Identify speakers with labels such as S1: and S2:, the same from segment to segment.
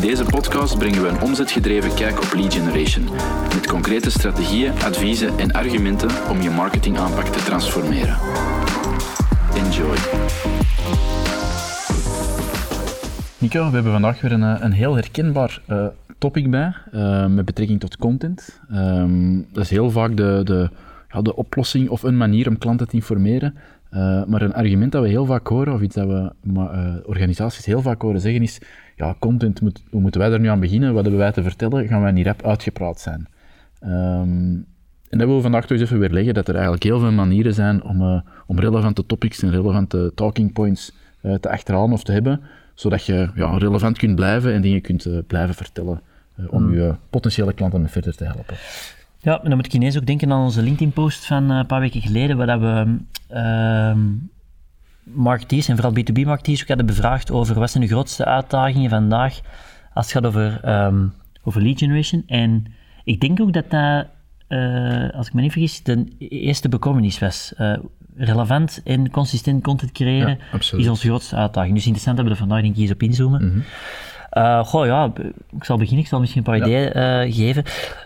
S1: In deze podcast brengen we een omzetgedreven kijk op lead generation, met concrete strategieën, adviezen en argumenten om je marketingaanpak te transformeren. Enjoy.
S2: Nico, we hebben vandaag weer een, eh, een heel herkenbaar uh, topic bij, uh, met betrekking tot content. Um, dat is heel vaak de, de, ja, de oplossing of een manier om klanten te informeren. Maar een argument dat we heel vaak horen, of iets dat we organisaties heel vaak horen zeggen, is: ja, content, moet, hoe moeten wij er nu aan beginnen? Wat hebben wij te vertellen? Gaan wij niet rap uitgepraat zijn? Um, en dat willen we vandaag toch eens even weer leggen, dat er eigenlijk heel veel manieren zijn om, uh, om relevante topics en relevante talking points te achterhalen of te hebben, zodat je ja, relevant kunt blijven en dingen kunt blijven vertellen om mm. je potentiële klanten verder te helpen.
S3: Ja, en dan moet ik ineens ook denken aan onze LinkedIn-post van een paar weken geleden, waar we uh, marketeers, en vooral B2B-marketeers, ook hadden bevraagd over wat zijn de grootste uitdagingen vandaag als het gaat over, um, over lead generation. En ik denk ook dat dat, uh, als ik me niet vergis, de eerste bekommernis was. Uh, relevant en consistent content creëren ja, is onze grootste uitdaging. Dus interessant dat we er vandaag denk ik eens op inzoomen. Mm -hmm. Uh, goh, ja, ik zal beginnen. Ik zal misschien een paar ja. ideeën uh, geven.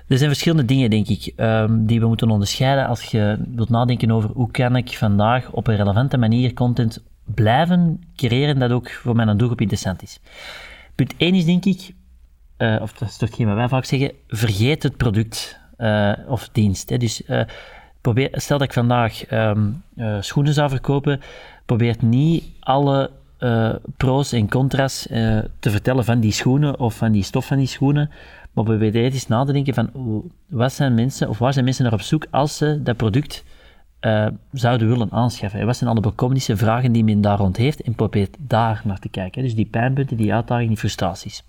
S3: Er zijn verschillende dingen, denk ik, um, die we moeten onderscheiden als je wilt nadenken over hoe kan ik vandaag op een relevante manier content blijven creëren dat ook voor mijn doelgroep interessant is. Punt 1 is, denk ik, uh, of dat is toch geen wat wij vaak zeggen, vergeet het product of dienst. Hè. Dus probeer, stel dat ik vandaag um, schoenen zou verkopen, probeer niet alle uh, pro's en contra's uh, te vertellen van die schoenen of van die stof van die schoenen. Maar probeer eens na te denken van wat zijn mensen, of waar zijn mensen naar op zoek als ze dat product uh, zouden willen aanschaffen. En wat zijn alle bekommernissen, vragen die men daar rond heeft en probeer daar naar te kijken. Dus die pijnpunten, die uitdagingen, die frustraties.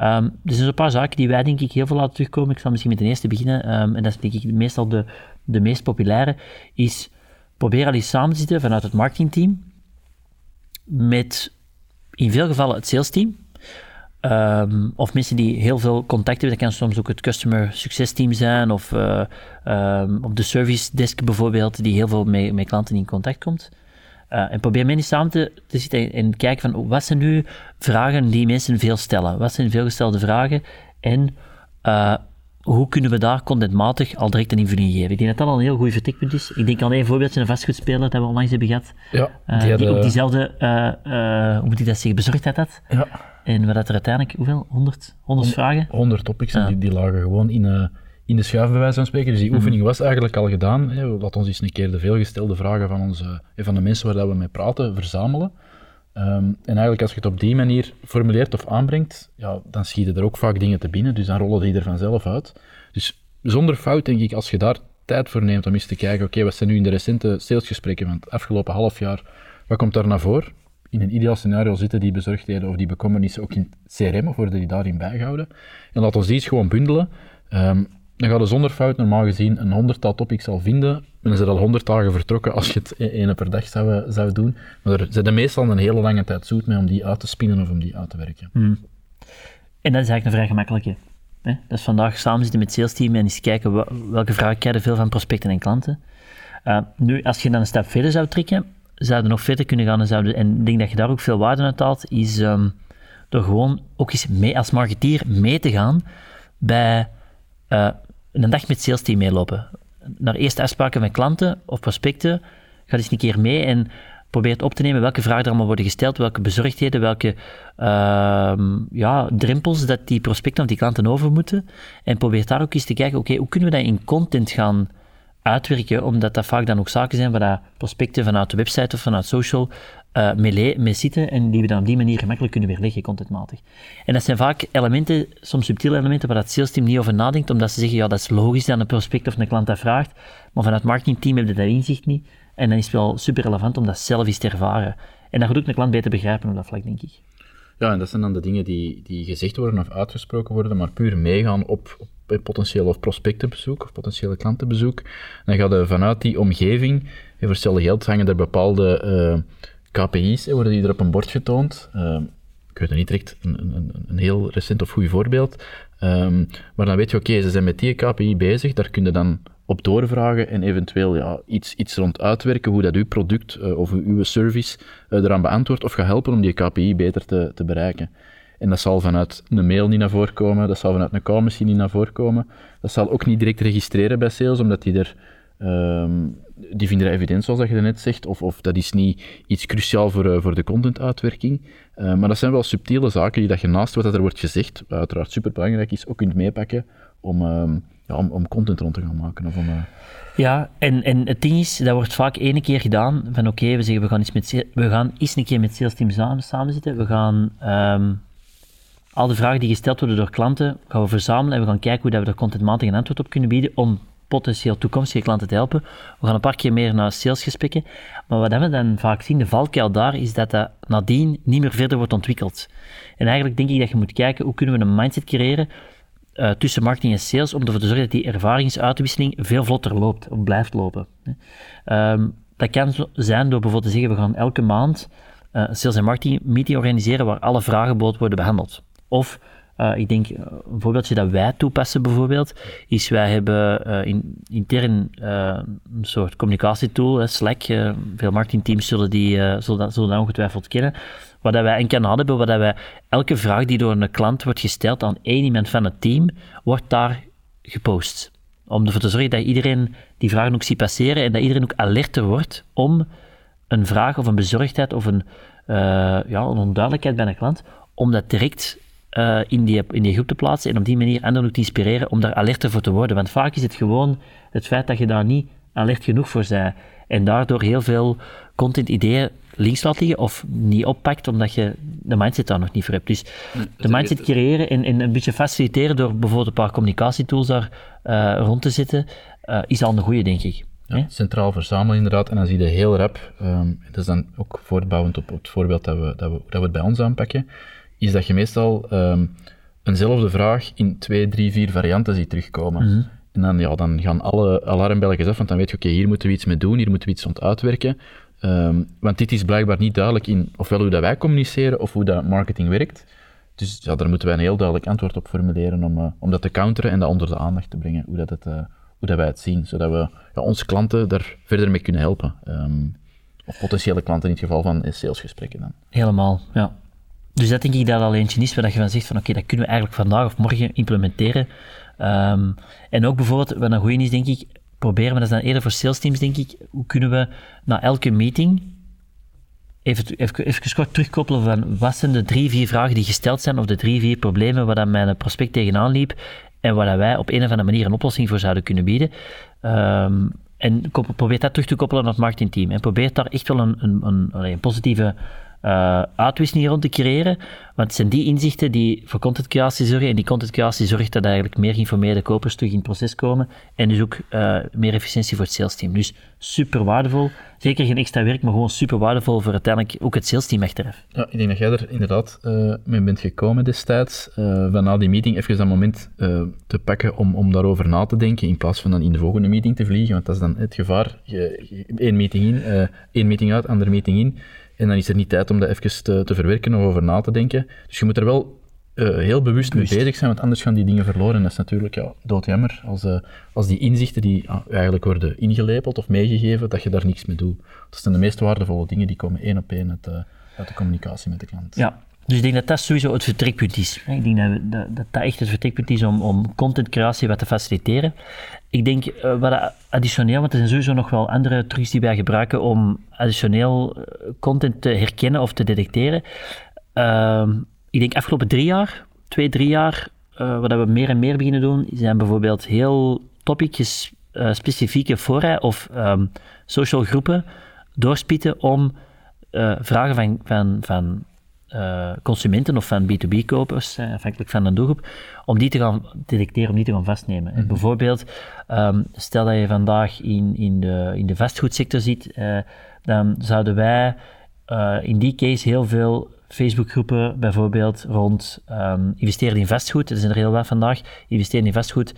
S3: Um, dus er zijn een paar zaken die wij denk ik heel veel laten terugkomen. Ik zal misschien met de eerste beginnen, um, en dat is denk ik meestal de, de meest populaire, is probeer al eens samen te zitten vanuit het marketingteam met in veel gevallen het sales team. Um, of mensen die heel veel contact hebben. Dat kan soms ook het customer success team zijn. Of uh, um, op de service desk bijvoorbeeld, die heel veel met, met klanten in contact komt. Uh, en probeer mensen samen te, te zitten en, kijken van wat zijn nu vragen die mensen veel stellen? Wat zijn veelgestelde vragen? En uh, hoe kunnen we daar contentmatig al direct een invulling geven? Ik denk dat dat al een heel goed vertrekpunt is. Ik denk aan een voorbeeldje, een vastgoedspeler dat we onlangs hebben gehad. Ja, uh, die, ook diezelfde, uh, uh, hoe moet ik dat zeggen, bezorgdheid had. Ja. En we dat er uiteindelijk, hoeveel? 100, 100 vragen?
S2: 100 topics, die, die lagen gewoon in, in de schuif, bij wijze van spreken. Dus die -hmm. oefening was eigenlijk al gedaan. Hè. Laat ons eens een keer de veelgestelde vragen van, onze, van de mensen waar we mee praten verzamelen. Um, en eigenlijk als je het op die manier formuleert of aanbrengt, ja, dan schieten er ook vaak dingen te binnen, dus dan rollen die er vanzelf uit. Dus zonder fout denk ik, als je daar tijd voor neemt om eens te kijken, oké, wat zijn nu in de recente salesgesprekken van het afgelopen half jaar, wat komt daar naar voren? In een ideaal scenario zitten die bezorgdheden of die bekommernissen ook in CRM of worden die daarin bijgehouden. En laat ons die eens gewoon bundelen. Um, dan ga je zonder fout normaal gezien een honderdtal topics al vinden. En dan is er al honderd dagen vertrokken als je het e- ene per dag zou, zou doen. Maar er zit meestal een hele lange tijd zoet mee om die uit te spinnen of om die uit te werken.
S3: Hmm. En dat is eigenlijk een vrij gemakkelijke. Hè? Dat is vandaag samen zitten met het sales team en eens kijken welke vragen krijgen veel van prospecten en klanten. Uh, nu, als je dan een stap verder zou trekken, zouden nog verder kunnen gaan en, zouden, en ik denk dat je daar ook veel waarde uit haalt, is um, door gewoon ook eens mee, als marketeer mee te gaan bij uh, een dag met sales team meelopen. Naar eerste afspraken met klanten of prospecten. Ga eens een keer mee en probeer op te nemen welke vragen er allemaal worden gesteld, welke bezorgdheden, welke uh, ja, drempels dat die prospecten of die klanten over moeten. En probeer daar ook eens te kijken, oké, hoe kunnen we dat in content gaan uitwerken, omdat dat vaak dan ook zaken zijn waar prospecten vanuit de website of vanuit social uh, mee, zitten en die we dan op die manier gemakkelijk kunnen weerleggen, contentmatig. En dat zijn vaak elementen, soms subtiele elementen, waar het sales team niet over nadenkt, omdat ze zeggen, ja, dat is logisch dat een prospect of een klant dat vraagt, maar vanuit het marketingteam hebben ze dat inzicht niet. En dan is het wel super relevant om dat zelf eens te ervaren. En dat gaat ook een klant beter begrijpen op dat vlak, denk ik.
S2: Ja, en dat zijn dan de dingen die, die gezegd worden of uitgesproken worden, maar puur meegaan op, op potentiële of prospectenbezoek of potentiële klantenbezoek. Dan gaat je vanuit die omgeving, voor hetzelfde geld hangen er bepaalde uh, KPI's, worden die er op een bord getoond. Uh, ik weet het niet direct een, een, een, heel recent of goed voorbeeld. Um, maar dan weet je, oké, ze zijn met die KPI bezig, daar kun je dan op doorvragen en eventueel ja, iets, iets rond uitwerken hoe dat uw product uh, of uw service uh, eraan beantwoordt of gaat helpen om die KPI beter te, te bereiken. En dat zal vanuit een mail niet naar voren komen, dat zal vanuit een call misschien niet naar voren komen. Dat zal ook niet direct registreren bij sales, omdat die er... ehm, die vinden dat evident, zoals dat je net zegt, of, of dat is niet iets cruciaal voor, eh, voor de contentuitwerking. Eh, maar dat zijn wel subtiele zaken die dat je naast wat er wordt gezegd, wat uiteraard superbelangrijk is, ook kunt meepakken om, ehm, ja, om, content rond te gaan maken. Of om, eh,
S3: Ja, en, en het ding is, dat wordt vaak ene keer gedaan, van oké, we zeggen we gaan, eens met, we gaan eens een keer met sales team samen, samen zitten, we gaan ehm, al de vragen die gesteld worden door klanten, gaan we verzamelen en we gaan kijken hoe dat we er contentmatig een antwoord op kunnen bieden om potentieel toekomstige klanten te helpen. We gaan een paar keer meer naar salesgesprekken, maar wat we dan vaak zien, de valkuil daar, is dat dat nadien niet meer verder wordt ontwikkeld. En eigenlijk denk ik dat je moet kijken, hoe kunnen we een mindset creëren eh, tussen marketing en sales om ervoor te zorgen dat die ervaringsuitwisseling veel vlotter loopt, of blijft lopen. Ehm, dat kan zijn door bijvoorbeeld te zeggen, we gaan elke maand eh, een sales en marketing meeting organiseren waar alle vragenboot worden behandeld. Of, eh, ik denk, een voorbeeldje dat wij toepassen bijvoorbeeld, is wij hebben in, intern een soort communicatietool, Slack, veel marketingteams zullen, die, zullen, dat, zullen dat ongetwijfeld kennen, waar dat wij een kanaal hebben, waar dat wij elke vraag die door een klant wordt gesteld aan één iemand van het team, wordt daar gepost. Om ervoor te zorgen dat iedereen die vragen ook ziet passeren en dat iedereen ook alerter wordt om een vraag of een bezorgdheid of een, eh, ja, een onduidelijkheid bij een klant, om dat direct eh, in, die, in die groep te plaatsen en op die manier anderen ook te inspireren om daar alerter voor te worden. Want vaak is het gewoon het feit dat je daar niet alert genoeg voor bent en daardoor heel veel content-ideeën links laat liggen of niet oppakt omdat je de mindset daar nog niet voor hebt. Dus de mindset creëren en, en een beetje faciliteren door bijvoorbeeld een paar communicatietools daar eh, rond te zetten, eh, is al een goede, denk ik.
S2: Ja, centraal verzamelen inderdaad. En dan zie je heel rap, ehm, dat is dan ook voortbouwend op, het voorbeeld dat we, dat, we, dat we het bij ons aanpakken, is dat je meestal ehm, eenzelfde vraag in twee, drie, vier varianten ziet terugkomen. En dan, ja, dan gaan alle alarmbelletjes af, want dan weet je, oké, hier moeten we iets mee doen, hier moeten we iets rond uitwerken. Ehm, want dit is blijkbaar niet duidelijk in ofwel hoe dat wij communiceren of hoe dat marketing werkt. Dus ja, daar moeten wij een heel duidelijk antwoord op formuleren om, eh, om dat te counteren en dat onder de aandacht te brengen, hoe, dat het, eh, hoe dat wij het zien, zodat we ja, onze klanten daar verder mee kunnen helpen. Ehm, of potentiële klanten in het geval van salesgesprekken dan.
S3: Helemaal, ja. Dus dat denk ik dat al eentje is waar je van zegt van oké, dat kunnen we eigenlijk vandaag of morgen implementeren. Ehm, en ook bijvoorbeeld, wat een goeie is denk ik, proberen, maar dat is dan eerder voor sales teams denk ik, hoe kunnen we na elke meeting even, even, even kort terugkoppelen van wat zijn de drie, vier vragen die gesteld zijn of de drie, vier problemen waar dat mijn prospect tegenaan liep en waar wij op een of andere manier een oplossing voor zouden kunnen bieden. Ehm, en probeer dat terug te koppelen naar het marketingteam. En probeer daar echt wel een, een, een, een positieve eh, uitwisseling rond te creëren. Want het zijn die inzichten die voor contentcreatie zorgen. En die contentcreatie zorgt dat eigenlijk meer geïnformeerde kopers terug in het proces komen. En dus ook eh, meer efficiëntie voor het salesteam. Dus super waardevol. Zeker geen extra werk, maar gewoon super waardevol voor uiteindelijk ook het salesteam achteraf.
S2: Ja, ik denk dat jij er inderdaad eh, mee bent gekomen destijds. van na die meeting even dat moment te pakken om, om daarover na te denken, in plaats van dan in de volgende meeting te vliegen. Want dat is dan het gevaar. Één meeting in, één meeting uit, andere meeting in. En dan is er niet tijd om dat even te, te verwerken of over na te denken. Dus je moet er wel eh, heel bewust, mee bezig zijn, want anders gaan die dingen verloren. En dat is natuurlijk ja, doodjammer als, eh, als die inzichten die ah, eigenlijk worden ingelepeld of meegegeven, dat je daar niks mee doet. Dat zijn de meest waardevolle dingen, die komen één op één uit, de- uit de communicatie met de klant.
S3: Ja, dus ik denk dat dat sowieso het vertrekpunt is. Ik denk dat dat, dat echt het vertrekpunt is om, om contentcreatie wat te faciliteren. Ik denk, eh, wat additioneel, want er zijn sowieso nog wel andere trucs die wij gebruiken om additioneel eh, content te herkennen of te detecteren. Ehm, ik denk afgelopen drie jaar, twee, drie jaar, eh, wat we meer en meer beginnen doen, zijn bijvoorbeeld heel topicjes, specifieke fora of ehm, social groepen doorspitten om vragen van, van, van eh, consumenten of van B2B-kopers, eh, afhankelijk van de doelgroep, om die te gaan detecteren, om die te gaan vastnemen. En bijvoorbeeld, ehm, stel dat je vandaag in, in, de, in de vastgoedsector zit, eh, dan zouden wij in die case heel veel Facebookgroepen bijvoorbeeld rond ehm, investeren in vastgoed, er zijn er heel wat vandaag, investeren in vastgoed,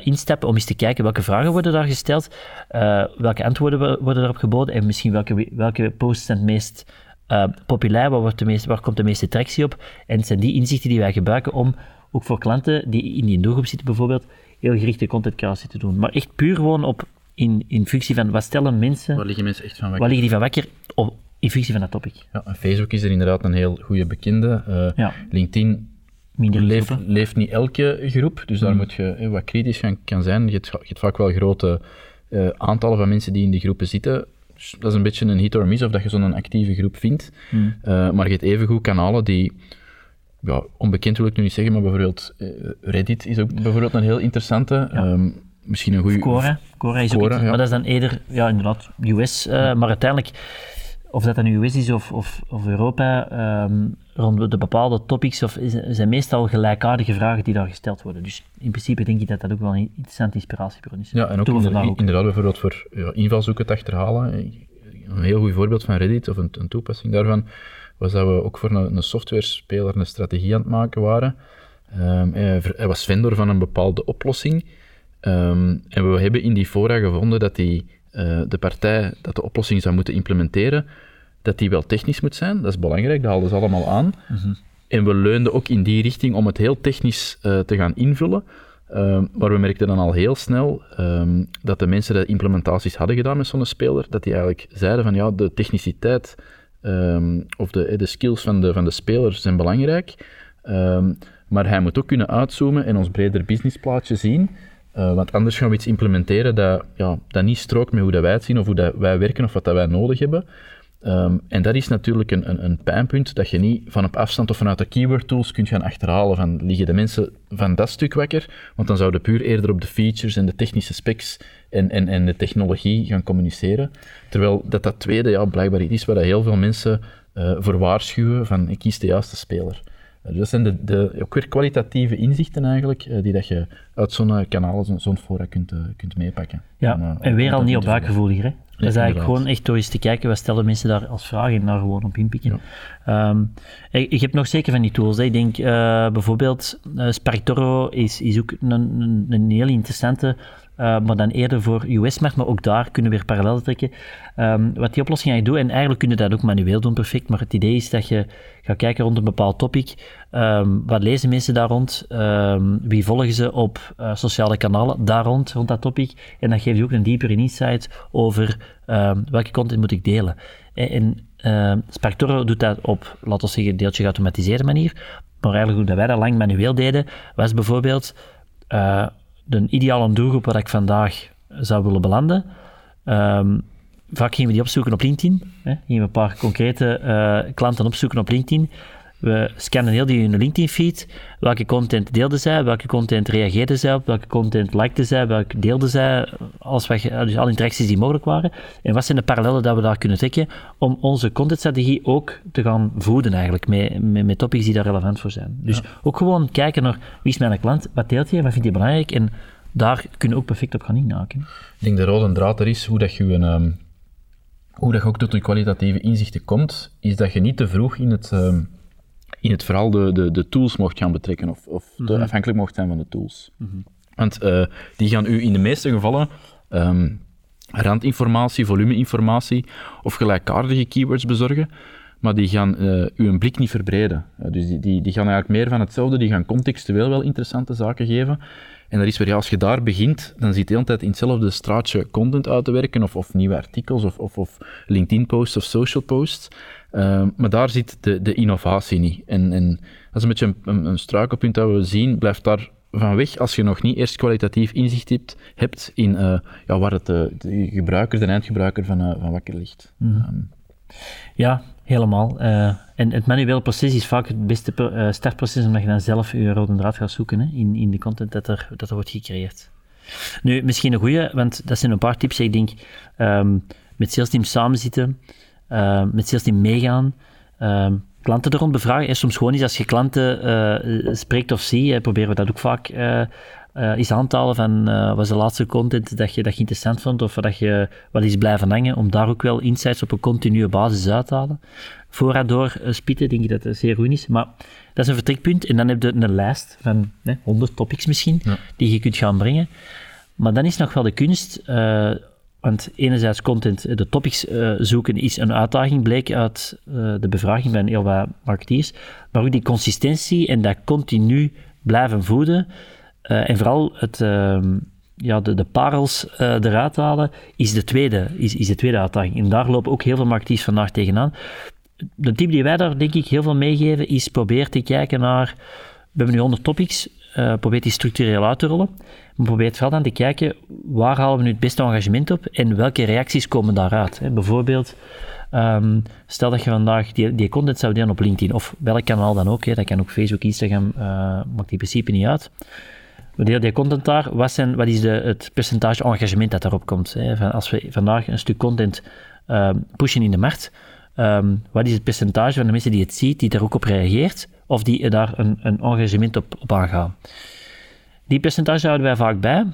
S3: instappen om eens te kijken welke vragen worden daar gesteld, eh, welke antwoorden wo- worden erop geboden en misschien welke, welke posts zijn het meest eh, populair, waar, wordt de meeste, waar komt de meeste tractie op. En het zijn die inzichten die wij gebruiken om ook voor klanten die in die doelgroep zitten bijvoorbeeld, heel gerichte contentcreatie te doen. Maar echt puur gewoon op, in, in functie van wat stellen mensen
S2: Waar liggen mensen echt van
S3: Waar
S2: wakker?
S3: liggen die van wakker? Of, in functie van dat topic.
S2: Ja, en Facebook is er inderdaad een heel goede bekende. Uh,
S3: Ja.
S2: LinkedIn
S3: Minder
S2: leeft, leeft niet elke groep, dus daar moet je eh, wat kritisch gaan kan zijn. Je hebt, je hebt vaak wel grote eh, aantallen van mensen die in die groepen zitten. Dus dat is een beetje een hit or miss of dat je zo'n actieve groep vindt.
S3: Hmm.
S2: Eh, maar je hebt evengoed kanalen die, ja, onbekend wil ik nu niet zeggen, maar bijvoorbeeld eh, Reddit is ook bijvoorbeeld een heel interessante. Ehm, misschien een goede.
S3: Quora. Quora is ook
S2: ja.
S3: maar dat is dan eerder, ja inderdaad, US. eh, Maar uiteindelijk, of dat dan nu US is of, of, of Europa, ehm, rond de bepaalde topics, of is, zijn meestal gelijkaardige vragen die daar gesteld worden. Dus in principe denk ik dat dat ook wel een interessante inspiratiebron is.
S2: Ja, en ook,
S3: Doen we
S2: inder-
S3: vandaag ook.
S2: inderdaad bijvoorbeeld voor ja, invalszoeken te achterhalen. Een heel goed voorbeeld van Reddit, of een, een toepassing daarvan, was dat we ook voor een, een softwarespeler een strategie aan het maken waren. Ehm, hij was vendor van een bepaalde oplossing. Ehm, en we hebben in die fora gevonden dat die, eh, de partij dat de oplossing zou moeten implementeren, dat die wel technisch moet zijn. Dat is belangrijk, dat haalden ze allemaal aan. En we leunden ook in die richting om het heel technisch eh, te gaan invullen. Ehm, maar we merkten dan al heel snel ehm, dat de mensen die implementaties hadden gedaan met zo'n speler, dat die eigenlijk zeiden van ja, de techniciteit ehm, of de, eh, de skills van de, van de speler zijn belangrijk. Maar hij moet ook kunnen uitzoomen en ons breder businessplaatje zien. Eh, want anders gaan we iets implementeren dat, ja, dat niet strookt met hoe dat wij het zien of hoe dat wij werken of wat dat wij nodig hebben. Ehm, en dat is natuurlijk een, een, een pijnpunt dat je niet van op afstand of vanuit de keyword tools kunt gaan achterhalen van liggen de mensen van dat stuk wakker, want dan zouden puur eerder op de features en de technische specs en, en, en de technologie gaan communiceren. Terwijl dat dat tweede ja, blijkbaar iets is waar heel veel mensen eh, voor waarschuwen van ik kies de juiste speler. Dus dat zijn de, de, ook weer kwalitatieve inzichten eigenlijk, eh, die dat je uit zo'n eh, kanaal, zo'n fora kunt, eh, kunt meepakken.
S3: Ja,
S2: Om,
S3: en weer al niet op
S2: te vullen.
S3: buikgevoel hier. Hè? Dat is eigenlijk gewoon echt door eens te kijken, wat stellen mensen daar als vraag en daar gewoon op inpikken. Ehm, ik, ik heb nog zeker van die tools. Hè. Ik denk eh, bijvoorbeeld, eh Spartoro is, is ook een, een, een heel interessante, eh, maar dan eerder voor US-markt, maar ook daar kunnen we weer parallellen trekken. Ehm, wat die oplossing eigenlijk doet, en eigenlijk kun je dat ook manueel doen, perfect, maar het idee is dat je gaat kijken rond een bepaald topic. Ehm, wat lezen mensen daar rond? Ehm, wie volgen ze op eh, sociale kanalen daar rond, rond dat topic? En dan geeft je ook een diepere insight over ehm, welke content moet ik delen. En, en Sparktoro doet dat op, laten we zeggen, deeltje geautomatiseerde manier. Maar eigenlijk hoe dat wij dat lang manueel deden, was bijvoorbeeld eh, de ideale doelgroep waar ik vandaag zou willen belanden. Vaak gingen we die opzoeken op LinkedIn. Hè. Gingen we een paar concrete eh, klanten opzoeken op LinkedIn. We scannen heel die hun LinkedIn-feed. Welke content deelden zij? Welke content reageerden zij op? Welke content likten zij? Welke deelden zij? Alles wat, je- dus alle interacties die mogelijk waren. En wat zijn de parallellen dat we daar kunnen trekken om onze contentstrategie ook te gaan voeden eigenlijk met, met, met topics die daar relevant voor zijn. Dus ook gewoon kijken naar wie is mijn klant, wat deelt hij, wat vindt hij belangrijk en daar kunnen we ook perfect op gaan inhaken.
S2: Ik denk de rode draad er is hoe dat je een, ehm, hoe dat je ook tot je kwalitatieve inzichten komt, is dat je niet te vroeg in het, ehm, in het verhaal de, de, de tools mocht gaan betrekken of, of te afhankelijk mocht zijn van de tools. Want eh, die gaan u in de meeste gevallen ehm, randinformatie, volumeinformatie of gelijkaardige keywords bezorgen, maar die gaan eh u een blik niet verbreden. Eh, dus die, die, die gaan eigenlijk meer van hetzelfde, die gaan contextueel wel interessante zaken geven. En dat is weer, ja, als je daar begint, dan zit je de hele tijd in hetzelfde straatje content uit te werken, of, of nieuwe artikels, of, of, of LinkedIn-posts of social posts. Ehm, maar daar zit de, de innovatie niet. En, en dat is een beetje een, een, een struikelpunt dat we zien, blijft daar van weg als je nog niet eerst kwalitatief inzicht hebt, hebt in eh, ja, waar het de, de gebruiker, de eindgebruiker van, eh, van wakker ligt. Ehm,
S3: Ja, helemaal. Eh, en het manuele proces is vaak het beste pro- eh, startproces, omdat je dan zelf je rode draad gaat zoeken hè, in, in de content dat er, dat er wordt gecreëerd. Nu, misschien een goede, want dat zijn een paar tips. Ik denk, ehm, met salesteam samenzitten, uh, met salesteam meegaan, ehm, klanten er rond bevragen. En soms gewoon is als je klanten eh, spreekt of ziet, eh, proberen we dat ook vaak eh, eh, eens aan te halen van eh, wat is de laatste content dat je, dat je interessant vond of dat je wat is blijven hangen, om daar ook wel insights op een continue basis uit te halen. Voorraad door eh, spitten, denk ik dat dat zeer goed is. Maar dat is een vertrekpunt. En dan heb je een lijst van hè, 100 topics misschien,
S2: Ja.
S3: die je kunt gaan brengen. Maar dan is nog wel de kunst, eh, want enerzijds content, de topics eh, zoeken is een uitdaging, bleek uit eh, de bevraging van heel wat marketeers. Maar ook die consistentie en dat continu blijven voeden. eh, en vooral het, ehm, ja, de, de parels eruit halen, is de, tweede, is, is de tweede uitdaging. En daar lopen ook heel veel marketeers vandaag tegenaan. De tip die wij daar denk ik heel veel meegeven, is probeer te kijken naar, we hebben nu 100 topics, probeer die structureel uit te rollen. Maar probeer vooral dan te kijken, waar halen we nu het beste engagement op en welke reacties komen daaruit. Hè? Bijvoorbeeld, um, stel dat je vandaag die, die content zou delen op LinkedIn, of welk kanaal dan ook, hè? dat kan ook Facebook, Instagram, uh, maakt in principe niet uit we delen die content daar. Wat, zijn, wat is de, het percentage engagement dat daarop komt? Hè? Als we vandaag een stuk content uh, pushen in de markt, um, wat is het percentage van de mensen die het ziet, die daar ook op reageert, of die daar een, een engagement op, op aangaan? Die percentage houden wij vaak bij,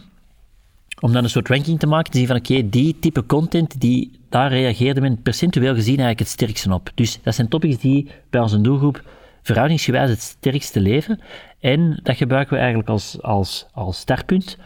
S3: om dan een soort ranking te maken, te zien van oké, die type content, die, daar reageerde men percentueel gezien eigenlijk het sterkste op. Dus dat zijn topics die bij onze doelgroep verhoudingsgewijs het sterkste leven. En dat gebruiken we eigenlijk als, als, als startpunt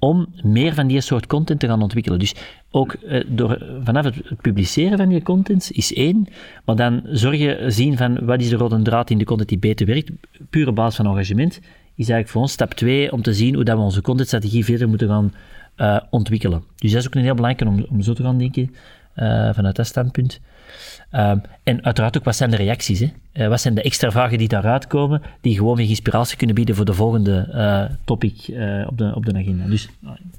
S3: om meer van die soort content te gaan ontwikkelen. Dus ook eh, door, vanaf het, publiceren van die content is één, maar dan zorgen, zien van wat is de rode draad in de content die beter werkt, pure basis van engagement, is eigenlijk voor ons stap twee om te zien hoe dat we onze contentstrategie verder moeten gaan uh, ontwikkelen. Dus dat is ook een heel belangrijk om, om zo te gaan denken uh, vanuit dat standpunt. Ehm, en uiteraard ook, wat zijn de reacties? Hè? Uh, wat zijn de extra vragen die daaruit komen, die gewoon weer inspiratie kunnen bieden voor de volgende uh, topic uh, op, de, op de agenda. Dus,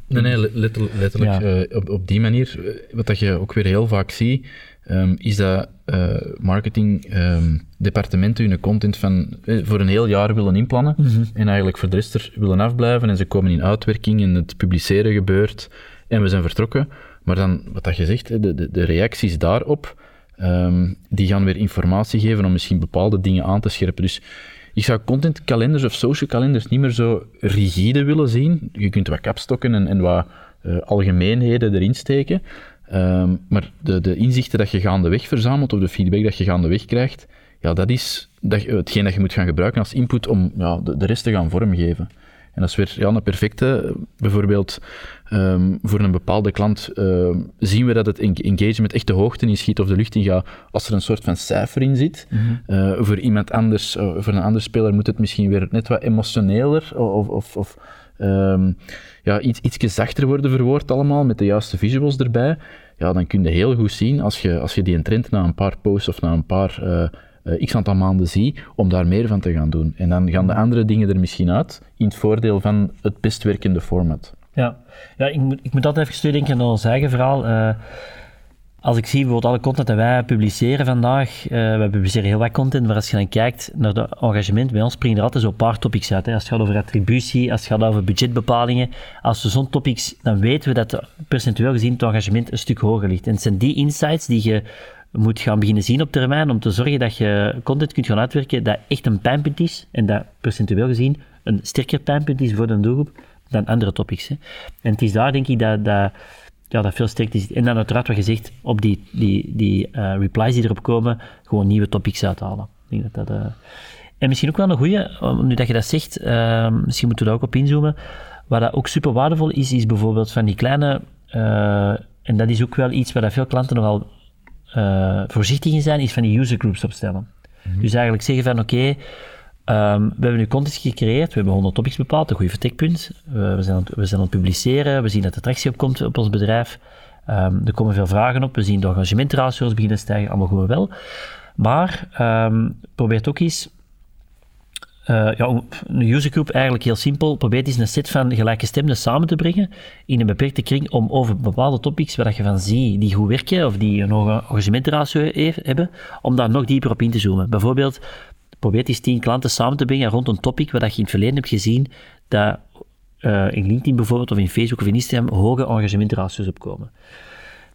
S2: nee, nee, letterlijk, letterlijk op, op die manier. Wat dat je ook weer heel vaak ziet, um, is dat marketingdepartementen um, hun content van, voor een heel jaar willen inplannen mm -hmm. en eigenlijk voor de rest er willen afblijven en ze komen in uitwerking en het publiceren gebeurt en we zijn vertrokken. Maar dan, wat dat je zegt, de, de, de reacties daarop Um, die gaan weer informatie geven om misschien bepaalde dingen aan te scherpen. Dus ik zou contentkalenders of social calendars niet meer zo rigide willen zien. Je kunt wat kapstokken en, en wat uh, algemeenheden erin steken. Um, maar de, de inzichten dat je gaandeweg verzamelt, of de feedback dat je gaandeweg krijgt, ja, dat is dat, hetgeen dat je moet gaan gebruiken als input om ja, de, de rest te gaan vormgeven. En dat is weer ja, een perfecte. Bijvoorbeeld um, voor een bepaalde klant uh, zien we dat het engagement echt de hoogte in schiet of de lucht in gaat als er een soort van cijfer in zit. Mm -hmm. uh, voor iemand anders, uh, voor een ander speler moet het misschien weer net wat emotioneler of, of, of um, ja, iets, ietsje zachter worden verwoord allemaal, met de juiste visuals erbij. Ja, dan kun je heel goed zien als je, als je die trend na een paar posts of na een paar uh, x aantal maanden zie, om daar meer van te gaan doen. En dan gaan de andere dingen er misschien uit, in het voordeel van het best werkende format.
S3: Ja, ja ik, moet, ik moet altijd even denken aan ons eigen verhaal. Uh, als ik zie bijvoorbeeld alle content dat wij publiceren vandaag, uh, wij publiceren heel wat content, maar als je dan kijkt naar het engagement, bij ons springen er altijd zo'n paar topics uit. Hè. Als het gaat over attributie, als het gaat over budgetbepalingen, als we zo'n topics, dan weten we dat percentueel gezien het engagement een stuk hoger ligt. En het zijn die insights die je moet gaan beginnen zien op termijn om te zorgen dat je content kunt gaan uitwerken dat echt een pijnpunt is en dat percentueel gezien een sterker pijnpunt is voor de doelgroep dan andere topics. Hè. En het is daar denk ik dat, dat, ja, dat veel sterkte is. En dan uiteraard wat je zegt, op die, die, die uh, replies die erop komen, gewoon nieuwe topics uithalen. Ik denk dat dat... Uh... En misschien ook wel een goede, nu dat je dat zegt, uh, misschien moeten we daar ook op inzoomen. Wat dat ook super waardevol is, is bijvoorbeeld van die kleine, uh, en dat is ook wel iets waar veel klanten nogal uh, voorzichtig in zijn, is van die user groups opstellen. Mm -hmm. Dus eigenlijk zeggen van oké, okay, um, we hebben nu content gecreëerd, we hebben 100 topics bepaald, een goed vertekpunt. Uh, we, zijn aan, we zijn aan het publiceren, we zien dat de tractie opkomt op ons bedrijf. Um, er komen veel vragen op, we zien de engagementratio's beginnen stijgen, allemaal goed wel. Maar um, probeer ook eens uh, ja, een usergroep eigenlijk heel simpel. Probeer eens een set van gelijke stemmen samen te brengen in een beperkte kring om over bepaalde topics waar je van ziet die goed werken of die een hoge engagementratio hebben, om daar nog dieper op in te zoomen. Bijvoorbeeld, probeer eens tien klanten samen te brengen rond een topic waar je in het verleden hebt gezien dat uh, in LinkedIn bijvoorbeeld of in Facebook of in Instagram hoge engagementratio's opkomen.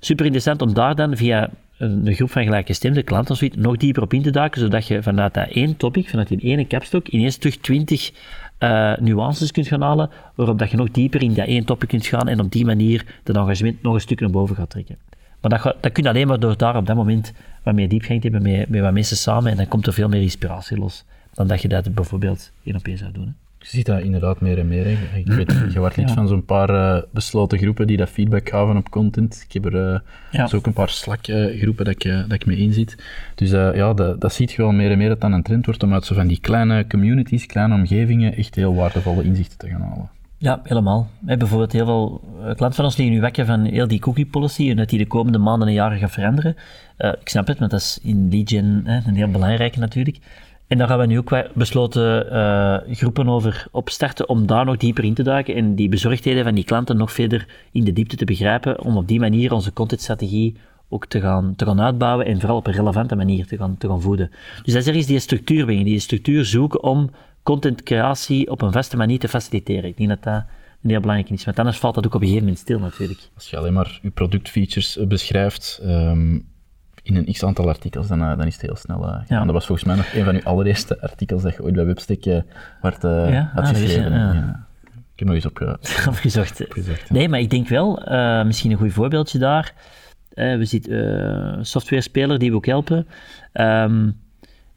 S3: Super interessant om daar dan via een groep van gelijkgestemde klanten of zoiets nog dieper op in te duiken, zodat je vanuit dat één topic, vanuit die ene capstok, ineens terug twintig uh, nuances kunt gaan halen, waarop dat je nog dieper in dat één topic kunt gaan en op die manier het engagement nog een stuk naar boven gaat trekken. Maar dat, dat kun je alleen maar door daar op dat moment wat meer diepgang te hebben met, met wat mensen samen en dan komt er veel meer inspiratie los dan dat je dat bijvoorbeeld één op één zou doen.
S2: Je ziet dat inderdaad meer en meer. Hè. Ik weet, je wordt lid ja. van zo'n paar uh, besloten groepen die dat feedback gaven op content. Ik heb er uh, ja. ook een paar Slack-groepen dat, ik, dat ik mee inzit. Dus uh, ja, dat, dat ziet je wel meer en meer dat dan een trend wordt om uit zo van die kleine communities, kleine omgevingen, echt heel waardevolle inzichten te gaan halen.
S3: Ja, helemaal. We bijvoorbeeld heel veel klanten van ons liggen nu wekken van heel die cookie policy en dat die de komende maanden en jaren gaat veranderen. Uh, ik snap het, want dat is in lead gen een heel belangrijke natuurlijk. En daar gaan we nu ook besloten uh, groepen over opstarten om daar nog dieper in te duiken en die bezorgdheden van die klanten nog verder in de diepte te begrijpen, om op die manier onze contentstrategie ook te gaan, te gaan uitbouwen en vooral op een relevante manier te gaan, te gaan voeden. Dus dat is er is die structuur bij, die structuur zoeken om contentcreatie op een vaste manier te faciliteren. Ik denk dat dat een heel belangrijk is, want anders valt dat ook op een gegeven moment stil natuurlijk.
S2: Als je alleen maar je productfeatures eh, beschrijft um, in een x-aantal artikels, dan, uh, dan is het heel snel uh, ja. Dat was volgens mij nog een van uw allereerste artikels dat je ooit bij Webstick uh, werd, ja? had ah, geschreven. ja. Ik heb nog eens op,
S3: opgezocht. opgezocht nee, maar ik denk wel, misschien een goed voorbeeldje daar. we zitten software-speler die we ook helpen. Um,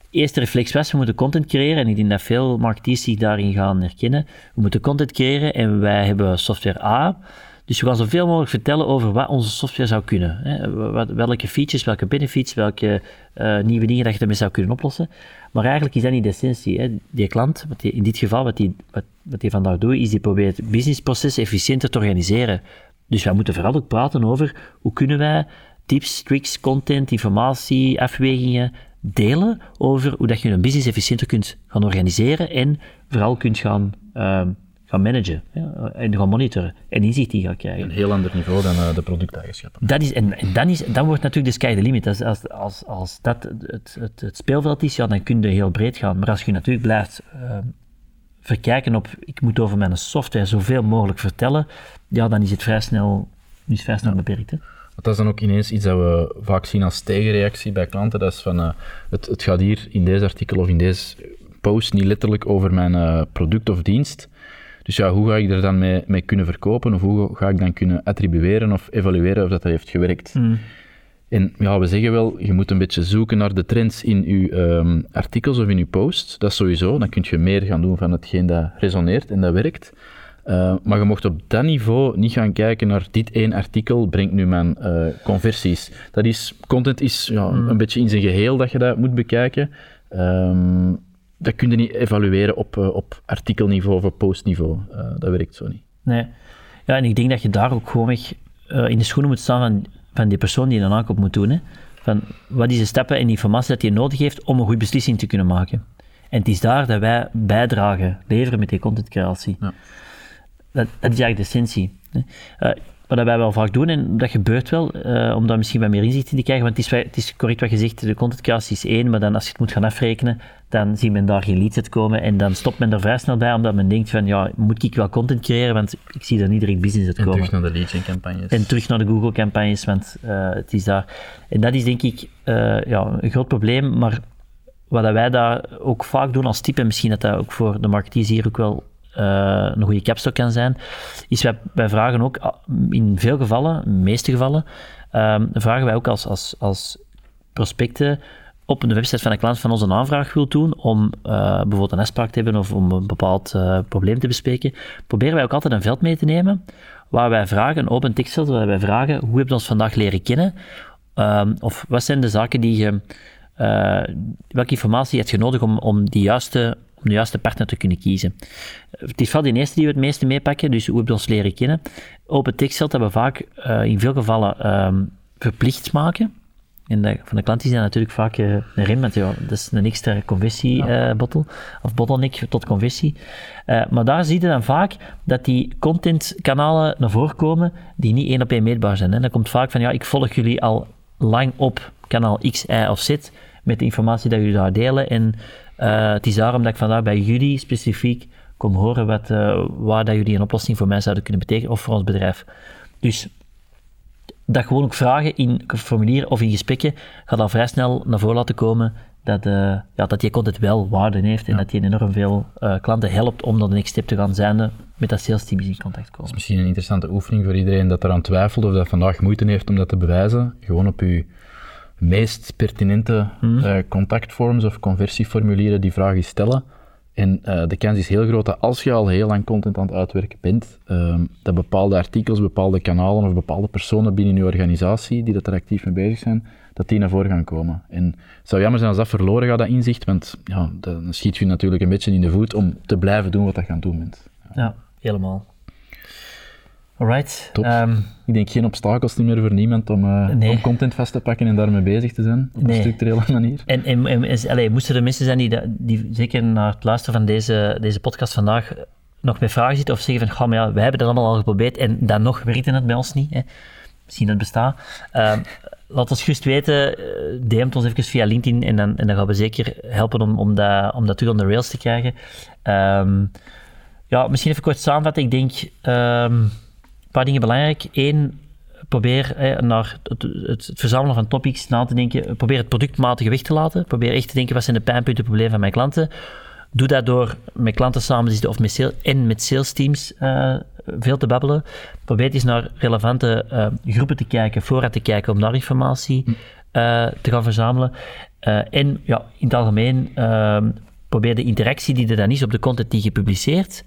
S3: eerste reflex was, we moeten content creëren. En ik denk dat veel marketeers zich daarin gaan herkennen. We moeten content creëren en wij hebben software A. Dus we gaan zoveel mogelijk vertellen over wat onze software zou kunnen. Hè. welke features, welke benefits, welke uh, nieuwe dingen dat je ermee zou kunnen oplossen. Maar eigenlijk is dat niet de essentie. Hè. Die klant, wat die, in dit geval, wat hij wat, wat die vandaag doet, is die probeert businessprocessen efficiënter te organiseren. Dus wij moeten vooral ook praten over hoe kunnen wij tips, tricks, content, informatie, afwegingen delen over hoe dat je een business efficiënter kunt gaan organiseren en vooral kunt gaan, uh, gaan managen ja, en gaan monitoren en inzicht die gaat krijgen.
S2: Een heel ander niveau dan uh, de producteigenschappen.
S3: Dat is, en, en dan, is, dan wordt natuurlijk de sky the limit. Als, als, als, als dat het, het, het, speelveld is, ja, dan kun je heel breed gaan. Maar als je natuurlijk blijft uh, verkijken op, ik moet over mijn software zoveel mogelijk vertellen, ja, dan is het vrij snel, is vrij snel beperkt. Hè?
S2: dat is dan ook ineens iets dat we vaak zien als tegenreactie bij klanten. Dat is van, uh, het, het gaat hier in deze artikel of in deze post niet letterlijk over mijn uh, product of dienst. Dus ja, hoe ga ik er dan mee, mee, kunnen verkopen? Of hoe ga ik dan kunnen attribueren of evalueren of dat, dat heeft gewerkt? Mm. En ja, we zeggen wel, je moet een beetje zoeken naar de trends in je um, artikels of in je posts. Dat is sowieso. Dan kun je meer gaan doen van hetgeen dat resoneert en dat werkt. Uh, maar je mocht op dat niveau niet gaan kijken naar dit één artikel brengt nu mijn uh, conversies. Dat is, content is ja, mm. een beetje in zijn geheel dat je dat moet bekijken. Um, dat kun je niet evalueren op, uh, op artikelniveau of op postniveau. dat werkt zo niet.
S3: Nee. Ja, en ik denk dat je daar ook gewoon in de schoenen moet staan van, van die persoon die een aankoop moet doen. Hè. Van wat is de stappen en informatie dat je nodig heeft om een goede beslissing te kunnen maken. En het is daar dat wij bijdragen, leveren met die contentcreatie. Ja dat, dat is eigenlijk de essentie. Uh, wat wij wel vaak doen, en dat gebeurt wel, uh, om daar misschien wat meer inzicht in te krijgen, want het is, het is correct wat je zegt, de contentcreatie is één, maar dan als je het moet gaan afrekenen, dan ziet men daar geen leads komen en dan stopt men er vrij snel bij, omdat men denkt van, ja, moet ik wel content creëren, want ik zie er niet direct business uit komen.
S2: En terug naar de lead campagnes.
S3: En terug naar de Google campagnes, want uh, het is daar. En dat is denk ik ja, een groot probleem, maar wat wij daar ook vaak doen als type, en misschien dat dat ook voor de marketeers hier ook wel een goede capstock kan zijn, is wij, vragen ook ah, in veel gevallen, in de meeste gevallen, um, vragen wij ook als, als, als prospecten op de website van een klant van ons een aanvraag wil doen om uh, bijvoorbeeld een afspraak te hebben of om een bepaald uh, probleem te bespreken, proberen wij ook altijd een veld mee te nemen waar wij vragen, een open tekstveld, waar wij vragen hoe heb je ons vandaag leren kennen? Um, of wat zijn de zaken die je, welke informatie heb je nodig om, om die juiste om de juiste partner te kunnen kiezen. Het is vooral die eerste die we het meeste meepakken, dus hoe hebben we ons leren kennen. Open tekstveld hebben we vaak uh, in veel gevallen um, verplicht maken. En de, van de klant is dat natuurlijk vaak uh, een rem, want ja, dat is een extra conversiebottel, uh, of bottleneck tot conversie. Maar daar zie je dan vaak dat die contentkanalen naar voren komen die niet één op één meetbaar zijn. Hè. Dat komt vaak van, ja, ik volg jullie al lang op kanaal X, Y of Z met de informatie dat jullie daar delen en uh, het is daarom dat ik vandaag bij jullie specifiek kom horen wat, uh, waar dat jullie een oplossing voor mij zouden kunnen betekenen, of voor ons bedrijf. Dus dat gewoon ook vragen in formulieren of in gesprekken gaat al vrij snel naar voren laten komen dat, uh, ja, dat je content wel waarde heeft en dat je enorm veel klanten helpt om dan de next step te gaan zijn met dat sales team in contact komen.
S2: Dat is misschien een interessante oefening voor iedereen dat eraan twijfelt of dat vandaag moeite heeft om dat te bewijzen. Gewoon op je meest pertinente mm. contactforms of conversieformulieren die vragen stellen. En uh, de kans is heel groot dat als je al heel lang content aan het uitwerken bent, uh, dat bepaalde artikels, bepaalde kanalen of bepaalde personen binnen je organisatie die dat er actief mee bezig zijn, dat die naar voren gaan komen. En het zou jammer zijn als dat verloren gaat, dat inzicht, want ja, dan schiet je natuurlijk een beetje in de voet om te blijven doen wat je aan het doen bent.
S3: Ja, helemaal. Alright.
S2: Top.
S3: Ehm,
S2: Ik denk geen obstakels meer voor niemand om, eh,
S3: Nee.
S2: om content vast te pakken en daarmee bezig te zijn. Op
S3: Nee.
S2: een structurele manier.
S3: En, en, en is- moesten er mensen zijn die, die zeker naar het luisteren van deze, deze podcast vandaag nog met vragen zitten of zeggen van, "Goh, maar ja, wij hebben dat allemaal al geprobeerd en dan nog werkte het bij ons niet. Hè. Misschien dat het bestaat. Ehm, laat ons gerust weten, eh, DM't ons even via LinkedIn en dan, en dan gaan we zeker helpen om, om, dat, om dat terug on the rails te krijgen. Ehm, ja, misschien even kort samenvatten. Ik denk een paar dingen belangrijk. Eén, probeer naar het, verzamelen van topics na te denken. Probeer het productmatig weg te laten. Probeer echt te denken, wat zijn de pijnpunten, problemen van mijn klanten. Doe dat door met klanten samen te zitten of met sales, en met sales teams eh, veel te babbelen. Probeer eens naar relevante eh, groepen te kijken, voorraad te kijken, om daar informatie eh, te gaan verzamelen. En ja, in het algemeen, ehm, probeer de interactie die er dan is op de content die je publiceert,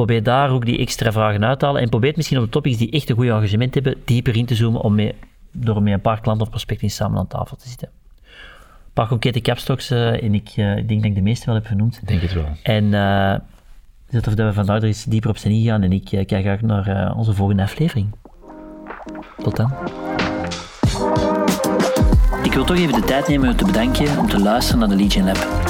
S3: probeer daar ook die extra vragen uit te halen. En probeer misschien op de topics die echt een goed engagement hebben, dieper in te zoomen om mee, door met een paar klanten of prospecten samen aan tafel te zitten. Een paar concrete capstocks eh, en ik, eh, ik denk dat ik de meeste wel heb genoemd.
S2: Ik denk het wel.
S3: En eh zet of dat we vandaag er eens dieper op zijn ingegaan en ik kijk uit naar onze volgende aflevering. Tot dan. Ik wil toch even de tijd nemen om te bedanken om te luisteren naar de Legion Lab.